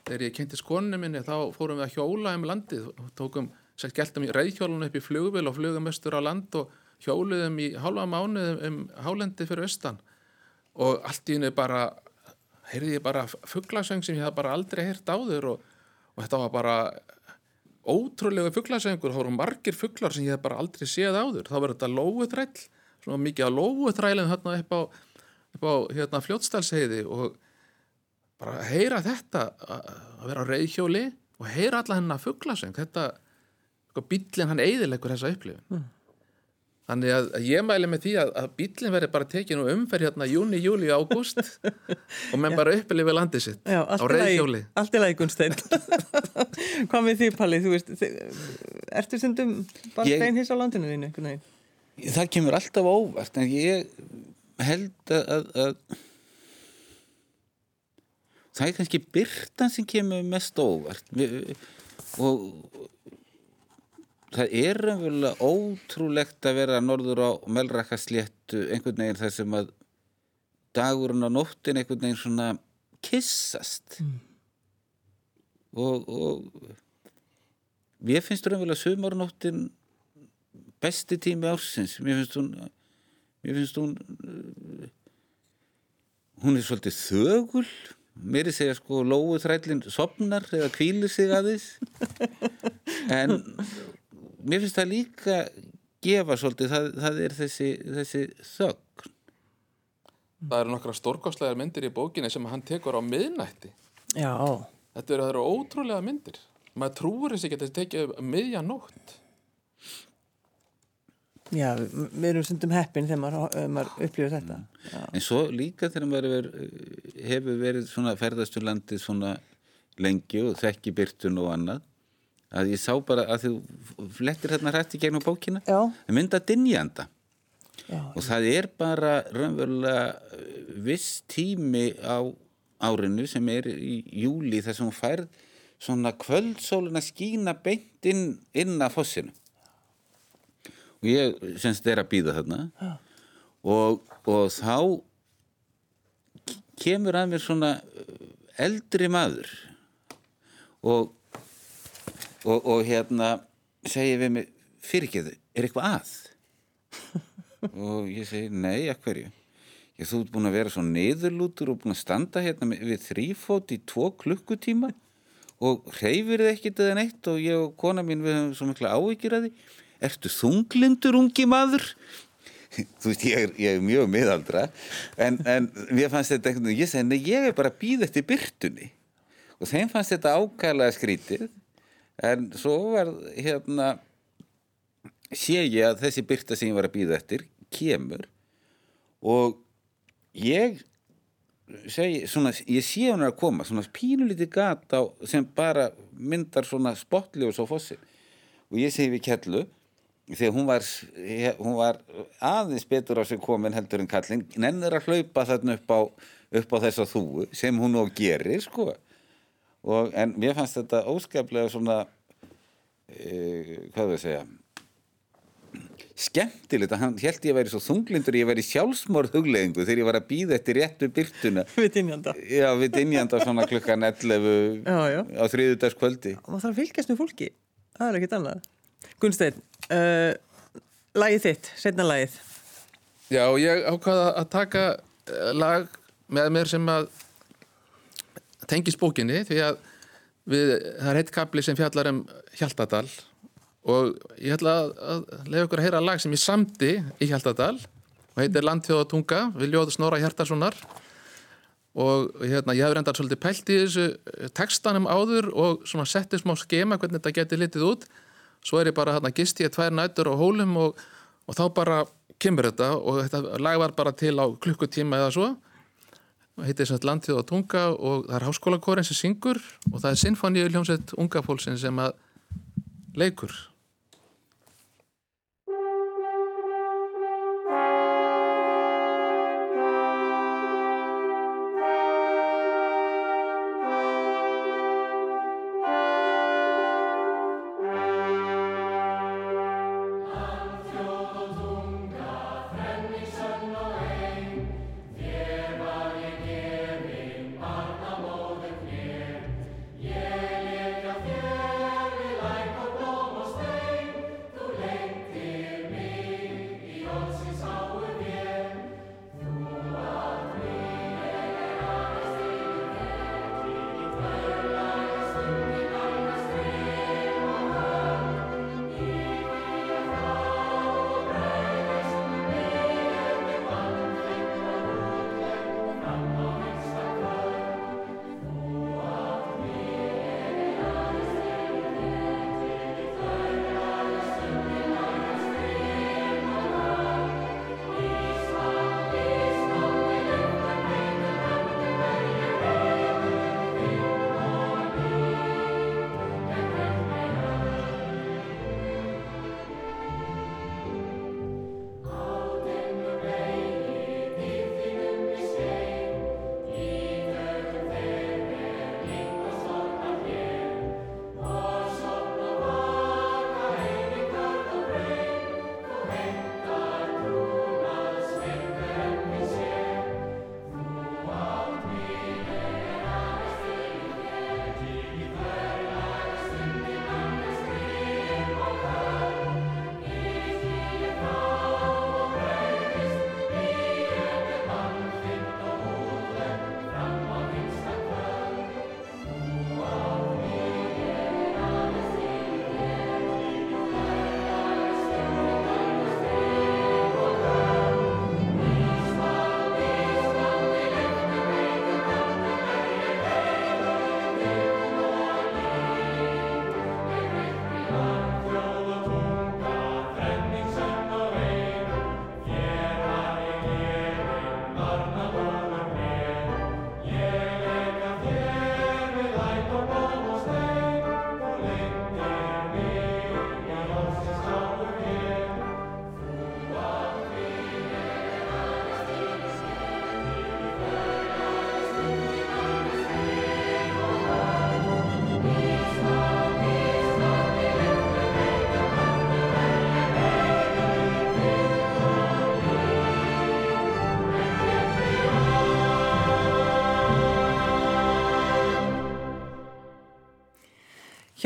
Þegar ég kynnti skonu minni þá fórum við að hjóla um landið tókum, sem geltum í reyðhjólun upp í flugvél og flugum östur á land og hjóluðum í hálfa mánuð um hálendi fyrir austan og allt í henni bara heyrði ég bara fugglasöng sem ég hafði bara aldrei heyrt áður og, og þetta var bara ótrúlega fugglasöngur, það voru margir fugglar sem ég hef bara aldrei séð áður, þá verður þetta lóutræll, svona mikið að lóutrællin þarna upp á, upp á hérna, fljótstalsheiði og bara heyra þetta að vera á reyðhjóli og heyra alla hennar fugglasöng þetta, sko, bíllinn hann eiðilegur þessa upplifun þannig að, að ég mæli með því að, að bíllinn verði bara tekin og umferð hérna júni, júli, ágúst og menn bara upplifi landið sitt Já, á allt reyðhjóli Allt í lagi, Gunnstein. Hvað með því, Palli? Þú veist, ertu stundum bara Ég- steinhins á landinu þínu? veginn? það kemur alltaf óvart en ég held að, að, að það er kannski byrtan sem kemur mest óvart og það er raunverulega ótrúlegt að vera norður á melrakkasléttu einhvern veginn þar sem að dagurinn á nóttin einhvern veginn svona kissast og, og mér finnst raunverulega sumarnóttin besti tími ársins. Mér finnst hún mér finnst hún uh, hún er svolítið þögul. Mér er segja sko lóu þrællin sopnar eða kvílir sig aðeins. En mér finnst það líka gefa svolítið, það, það er þessi, þessi þögn Það eru nokkra stórkostlegar myndir í bókinni sem hann tekur á miðnætti. Já, Þetta eru, eru ótrúlega myndir. Maður trúur þessi ekki að þetta tekið um miðja nótt. já, við erum stundum heppin þegar maður, ef maður upplifir þetta. Já, En svo líka þegar maður hefur verið svona ferðastur landið svona lengi og þekki byrtun og annað að ég sá bara að þú flettir hérna hrætt í gegnum bókina. Það mynda dynjanda já, og það er bara raunverulega eh, viss tími á árinu sem er í júli þar sem hún færð svona kvöldsóluna skína beint inn, inn að fossinu. Og ég semst er að býða þarna. Og, og þá kemur að mér svona uh, eldri maður. Og, og, og hérna segir við mig fyrirgeðu, er eitthvað að? og ég segi, nei, að hverju? Ég, þú ert búin að vera svo niðurlútur og búin að standa hérna við þrýfót í tvo klukkutíma og hreyfir þið ekkit eða neitt og ég og kona mín við höfum svo mikla áhyggjur að því. Ertu þunglindur, ungi maður? Þú veist, ég er, ég er mjög miðaldra en, en mér fannst þetta veginn, ég segi, nei, ég er bara að býða eftir byrtunni og þeim fannst þetta ákæðlega skrítið en svo var hérna sé ég að þessi byrta sem ég var að býða eftir kemur og ég segi, svona, ég sé hún að koma svona pínulítið gat á sem bara myndar svona spottljós á fossin og ég segi við kellu þegar hún var, hún var aðeins betur á sig komin heldur en kallin nennir að hlaupa þarna upp á, á þessa þúu sem hún og gerir sko og, en mér fannst þetta óskaplega svona e, hvað við segja skemmtilegt að hann held ég að væri svo þunglindur ég væri sjálfsmorð hugleðingu þegar ég var að býða eftir réttu byrtuna við dynjanda. já við dynjanda svona klukkan 11 Já, já. á þriðudagskvöldi Og maður þarf að fylgjast með fólki. Það er ekkert annað. Gunnsteinn, uh, lagið þitt, setna lagið. Já, ég ákvaða að taka eh, lag með mér sem að tengis bókinni því að við, það er heitt kapli sem fjallar um Hjaltadal og ég ætla að, leiða ykkur að heyra lag sem ég samdi í Hjaltadal og heitir Landþjóðatunga við ljóðu Snorra Hjartarssonar og hérna, ég hef reyndar svolítið pælt í þessu eh, textanum áður og settið smá skema hvernig þetta geti litið út. Svo er ég bara hérna gist ég tvær nætur á hólum og, og þá bara kemur þetta og þetta lag var bara til á klukkutíma eða svo heitir sem sagt Landþjóð og tunga og það er háskólakorin sem syngur og það er sinfoníu hljómsveit unga fólksinn sem að leikur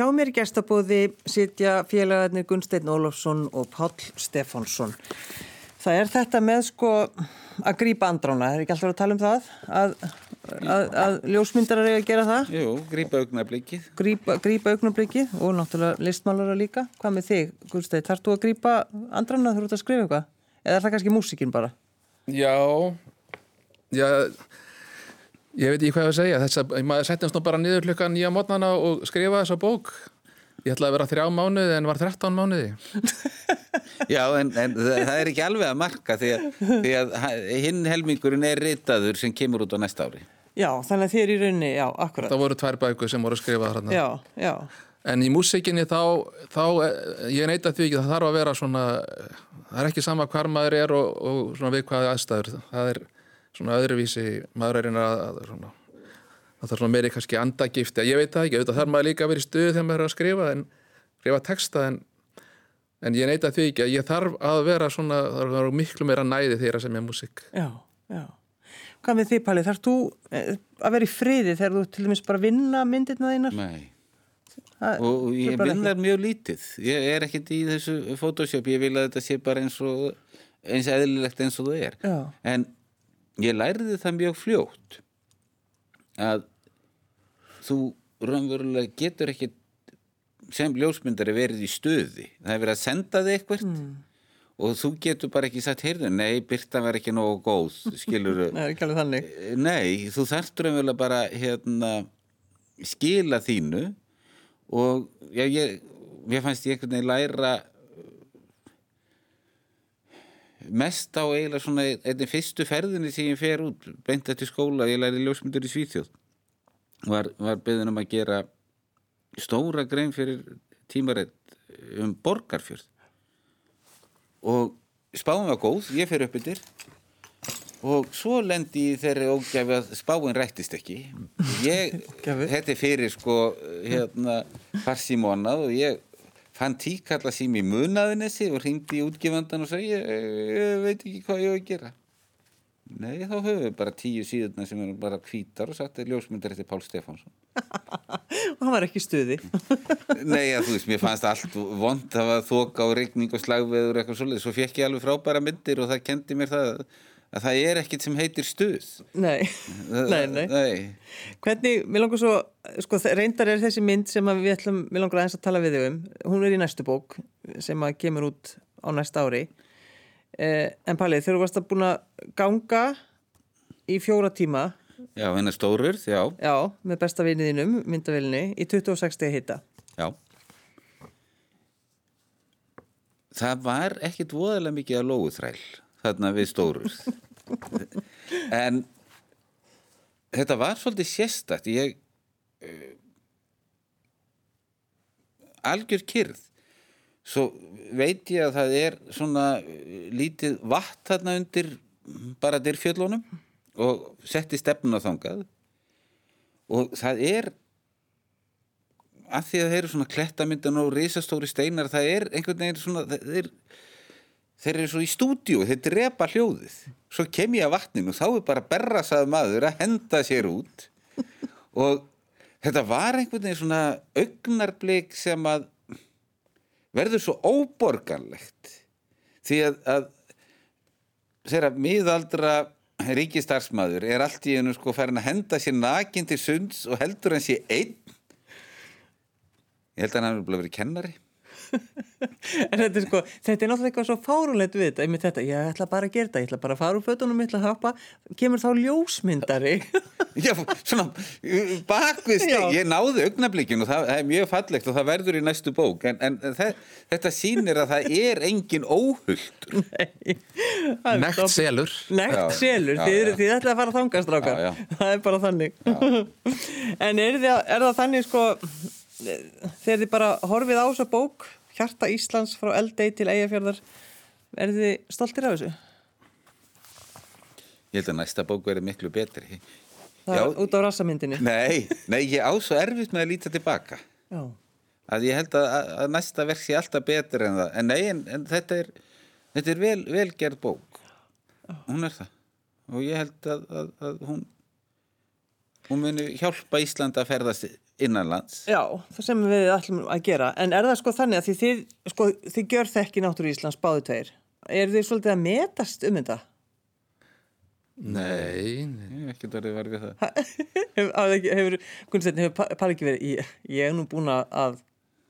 Hjá mér gestabóði sitja félagarnir Gunsteinn Ólafsson og Páll Stefánsson. Það er þetta með sko að grípa andrána, er ekki alltaf að tala um það? Að, að, að ljósmyndarar eiga að gera það? Jú, grípa augnablikið. Grípa, grípa augnabliki og náttúrulega listmálara líka. Hvað með þig, Gunsteinn? Þarf þú að grípa andrána þegar þú ert að skrifa eitthvað? Eða er það kannski músikinn bara? Já, já, ég veit ekki hvað ég að segja. Þess að maður settist nú bara niður klukkan nýja mótnana og skrifa þessa bók. Ég ætlaði að vera þrjá mánuði en var 13 mánuði. Já, en, en það er ekki alveg að marka því að, því að hinn helmingurinn er ritaður sem kemur út á næsta ári. Já, þannig að þið er í rauninni, já, akkurat. Það voru tvær bækur sem voru skrifað þarna. Já, já, En í músikinni þá, þá eh, ég neita því ekki, það þarf að vera svona, það er ekki sama hvar maður er og, og svona við hvaða aðstæður. Það er svona öðruvísi, maður er reyna að, að svona, það þarf svona meiri kannski andagifti. Ég veit það ekki, auðvitað þarf maður líka að vera í stuðu þegar maður er að skrifa, en, skrifa texta, en, en ég neita því ekki að ég þarf að vera svona, þarf að vera miklu meira næði þegar sem ég músik. já, já. Hvað með þið, Palli? Þarf þú eh, að vera í friði þegar þú til dæmis bara vinna myndirna þínar? Nei. Það- Og er ég vinnar mjög lítið. Ég er ekkert í þessu Photoshop. Ég vil að þetta sé bara eins og eins eðlilegt eins og það er. Já. En ég læriði það mjög fljótt að þú raunverulega getur ekkert sem ljósmyndari verið í stuði. Það er verið að senda þig eitthvað Mm. og þú getur bara ekki sagt, heyrðu, nei, Byrta var ekki nógu góð, skilur Nei, ekki þannig. Nei, þú þarft raunverulega bara hérna skila þínu og já, ég, mér fannst ég einhvern veginn læra mest á eiginlega svona einnig fyrstu ferðinni sem ég fer út beint eftir skóla, ég læri ljósmyndur í Svíþjóð. Var, var beðin um að gera stóra grein fyrir tímarætt um borgarfjörð. Og spáin var góð, ég fer upp yfir og svo lendi ég þeirri ógæfi að spáin rættist ekki. Ég, þetta er fyrir sko hérna farsímona og ég fann tíkalla sím í munaðinessi og hringdi í útgefandan og segi ég, ég veit ekki hvað ég á að gera. Nei, þá höfum við bara tíu síðurna sem eru bara hvítar og sagt að ljósmyndir eftir Pál Stefánsson. Og hann var ekki stuði. Nei, að þú veist, mér fannst allt vond það var þoka og rigning og slagveður og eitthvað svoleið, svo fekk ég alveg frábæra myndir og það kendi mér það að það er ekkit sem heitir stuð Nei, nei, nei. Nei. Hvernig, mér langar svo, sko, reyndar er þessi mynd sem við ætlum, mér langar aðeins að tala við þig um. Hún er í næstu bók sem að kemur út á næsta ári. Eh, en Palli, þegar þú varst að búin að ganga í fjóra tíma, Já, hennar stórur, já, já, með besta viniðinum, myndavillinni, í 26 stegi hitta. já Það var ekkit voðalega mikið að lóguþræl þarna við stórur en þetta var svolítið sérstakt. Ég uh, algjör kyrð svo veit ég að það er svona uh, lítið vatn þarna undir bara dyrfjöllunum og setti stefnun á þangað. Og það er að því að þeir eru svona klettamyndan og risastóri steinar, það er einhvern veginn svona, þeir, þeir eru svo í stúdíu, þeir drepa hljóðið. Svo kem ég að vatninu þá er bara berrasað maður að henda sér út. Og þetta var einhvern veginn svona augnarblik sem að verður svo óborganlegt. Því að, að þegar miðaldra ríkistarsmaður er allt í einu sko farin að henda sér nakin til sunds og heldur hann sé einn. Ég held að hann hefur verið kennari En þetta er sko, þetta er náttúrulega eitthvað svo fárunlegt við þetta, einmitt þetta, ég ætla bara að gera þetta, ég ætla bara að fara úr fötunum, ég ætla að hoppa, kemur þá ljósmyndari. Já, svona bakvið ég náði augnablikinu og það, það er mjög fallegt og það verður í næstu bók. En, en þe þetta sýnir að það er engin óhuld Nekt selur. Nekt Já, selur, já, þið, þið ætla að fara já. það er bara þannig. en er, það, er það þannig sko, þegar þið bara horfið á þessa bók, Hjarta Íslands frá Eldey til Eyjafjörðar, er þið stoltir af þessu? Ég held að næsta bók verður miklu betri Það Já. er út á rassamyndinni. Nei, nei, ég á svo erfitt með að líta tilbaka Já. að ég held að, að, næsta verk sé alltaf betur en það en nei, en, en þetta er þetta er vel, vel gerð bók hún er það og ég held að, að, að hún hún muni hjálpa Ísland að ferðast innanlands. Já, það sem við ætlum að gera. En er það sko þannig að því þið, sko, þið gjör þekki náttúru Íslands báðu tveir. Er þið svolítið að metast um þetta? Nei, nei. Ekki verið verið við það. Hefur, hefur, hefur hefur Pall ekki verið í, ég er nú búin að,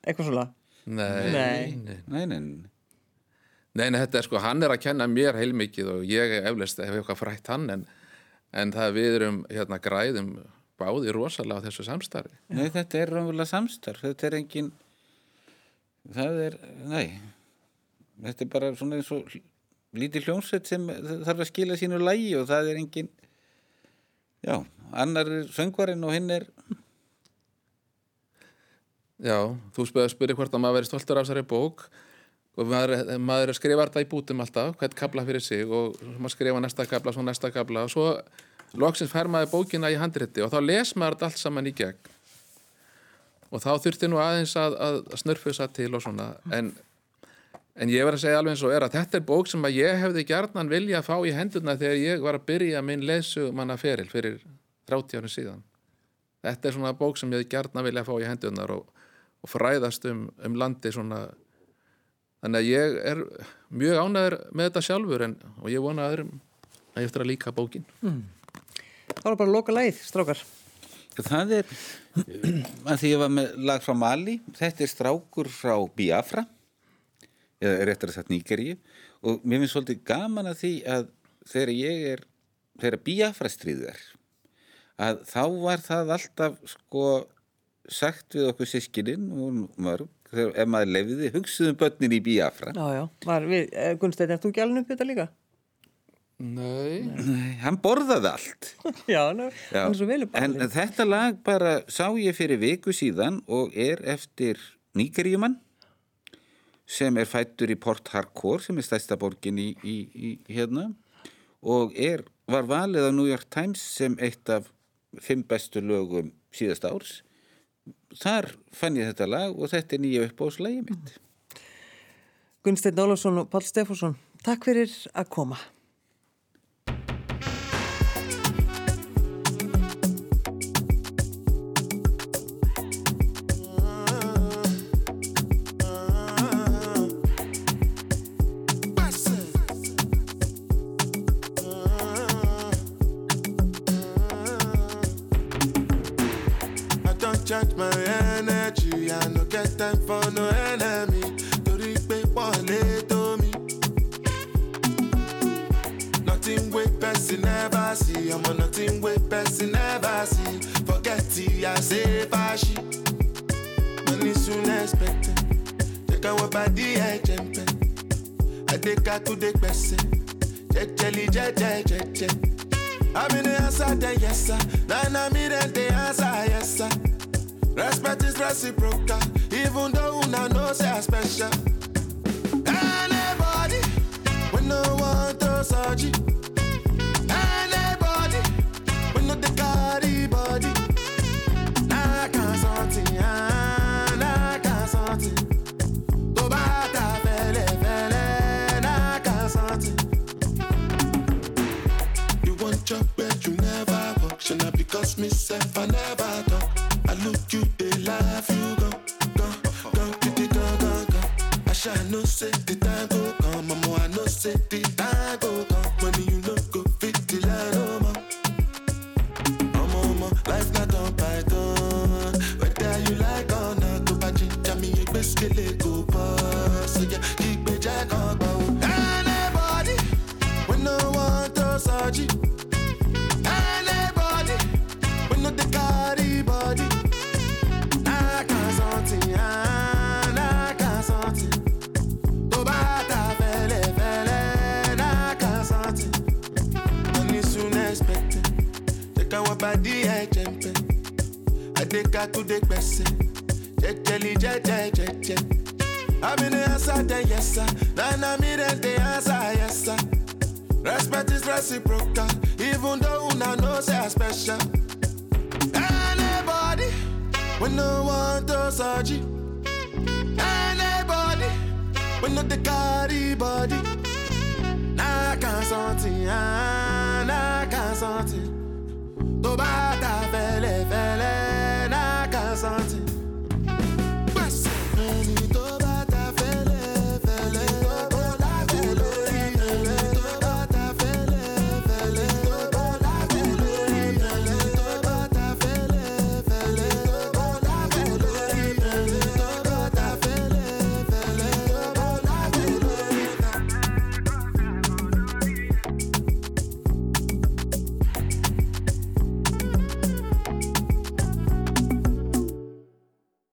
eitthvað svona. Nei, Nei. nei. Nei, nei, nei. Þetta er sko, hann er að kenna mér heilmikið og ég eflust hef eitthvað frætt hann en, en það við erum hérna græðum báði rosalega á þessu samstarfi. Nei, þetta er raunverulega samstarf. Þetta er engin, það er, nei, þetta er bara svona eins og lítið hljónsett sem þarf að skila sínu lægi og það er engin, já, annar er söngvarinn og hinn er, Já, þú spyrir hvort að maður veri stoltur af þessari bók og maður, maður skrifar þetta í bútum alltaf, hvert kabla fyrir sig og maður skrifa næsta kabla, svo næsta kabla og svo loksins fær maður bókina í handriti og þá les maður þetta allt saman í gegn. Og þá þurfti nú aðeins að, að snurfusa til og svona. En, en ég verð að segja alveg eins og er að þetta er bók sem að ég hefði gjarnan vilja að fá í hendurna þegar ég var að byrja minn lesu manna feril fyrir 30 árum síðan. Þetta er svona bók sem ég gjarnan vilja að fá í hendurnar og, og fræðast um, um landi svona. Þannig að ég er mjög ánæður með þetta sjálfur en, og ég vona að öðrum að ég eftir að líka bókin Það var bara að loka leið, strákar. það er, að því ég var með lag frá Mali, þetta er strákur frá Biafra, eða réttar að sagt Nígeríu, og mér finnst svolítið gaman að því að þegar ég er, þegar Biafra stríður, að þá var það alltaf sko sagt við okkur sískinin og mörg, ef maður lefiði, hugsuðum börnin í Biafra. Já, já. Var við, eh, Gunnsteinn, ert þú alveg upp þetta líka? Nei, Nei, hann borðaði allt. já, ná, Já, hann er svo vel upp en þetta lag bara sá ég fyrir viku síðan og er eftir Nígeríumann sem er fættur í Port Harcourt sem er stærsta borgin í, í, í hérna og er, var valið á New York Times sem eitt af fimm bestu lögum síðast árs. Þar fann ég þetta lag og þetta er nýja uppbóðslægi mitt. Gunnsteinn Ólafsson og Pál Stefánsson, takk fyrir að koma. Never see. Ọmọ nothing wey person never see. Forget it, I say fashi. Money soon expected. Jẹ́ káwọn bá dí ẹ̀jẹ̀ ń pẹ́. Adéka tó dé gbẹ̀sẹ̀. Jẹ́jẹ́lì jẹ́jẹ́ jẹ́jẹ́. I'm in the answer, then yes, sir. Then I'm in the answer, yes, sir. Respect is reciprocal, even though una know say I special. Anybody, we no want to surgery. So now because myself I never done. I look you, they life you, gone, gone, gone, pretty gone, gone, gone. I shall know say the time go come, mama. I know say the time go come. Money you know go fit the line, oh ma. oh mama, life not on Python. Whether you like or not, go back in, jam me a biscuit, go pass. So yeah, keep me jack on, oh. go. Anybody, when no one does, I gbẹ̀sẹ̀ jẹ́jẹ́lì jẹ́jẹ́ jẹ́jẹ́ àmì ní answer yes sir. Dey answer yes sir. Respect is reciprocal even though una know say I special. Anybody we no want to surgery. Anybody we no dey carry body. Nah, can't something, ah, nah, can't something. tó bá